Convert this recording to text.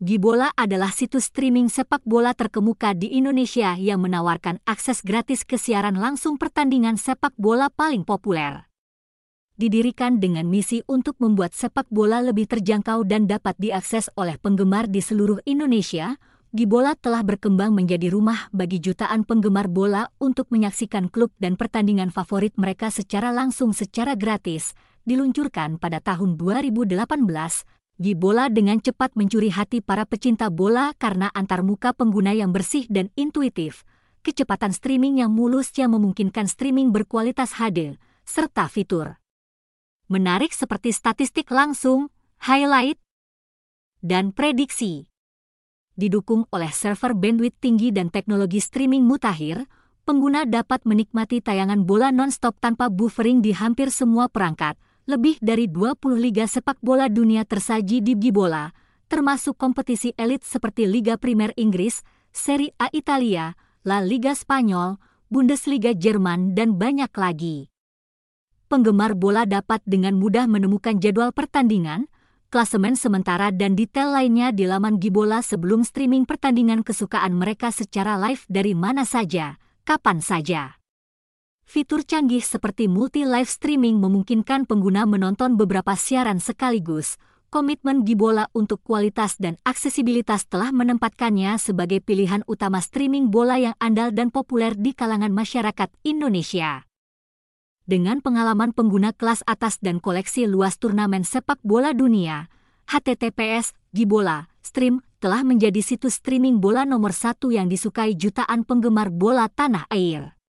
Gibola adalah situs streaming sepak bola terkemuka di Indonesia yang menawarkan akses gratis ke siaran langsung pertandingan sepak bola paling populer. Didirikan dengan misi untuk membuat sepak bola lebih terjangkau dan dapat diakses oleh penggemar di seluruh Indonesia, Gibola telah berkembang menjadi rumah bagi jutaan penggemar bola untuk menyaksikan klub dan pertandingan favorit mereka secara langsung secara gratis. Diluncurkan pada tahun 2018, Gibola dengan cepat mencuri hati para pecinta bola karena antarmuka pengguna yang bersih dan intuitif, kecepatan streaming yang mulus yang memungkinkan streaming berkualitas HD, serta fitur. Menarik seperti statistik langsung, highlight, dan prediksi. Didukung oleh server bandwidth tinggi dan teknologi streaming mutakhir, pengguna dapat menikmati tayangan bola non-stop tanpa buffering di hampir semua perangkat. Lebih dari 20 liga sepak bola dunia tersaji di Gibola, termasuk kompetisi elit seperti Liga Primer Inggris, Serie A Italia, La Liga Spanyol, Bundesliga Jerman, dan banyak lagi. Penggemar bola dapat dengan mudah menemukan jadwal pertandingan, klasemen sementara dan detail lainnya di laman Gibola sebelum streaming pertandingan kesukaan mereka secara live dari mana saja, kapan saja. Fitur canggih seperti multi live streaming memungkinkan pengguna menonton beberapa siaran sekaligus. Komitmen Gibola untuk kualitas dan aksesibilitas telah menempatkannya sebagai pilihan utama streaming bola yang andal dan populer di kalangan masyarakat Indonesia dengan pengalaman pengguna kelas atas dan koleksi luas turnamen sepak bola dunia, HTTPS Gibola Stream telah menjadi situs streaming bola nomor satu yang disukai jutaan penggemar bola tanah air.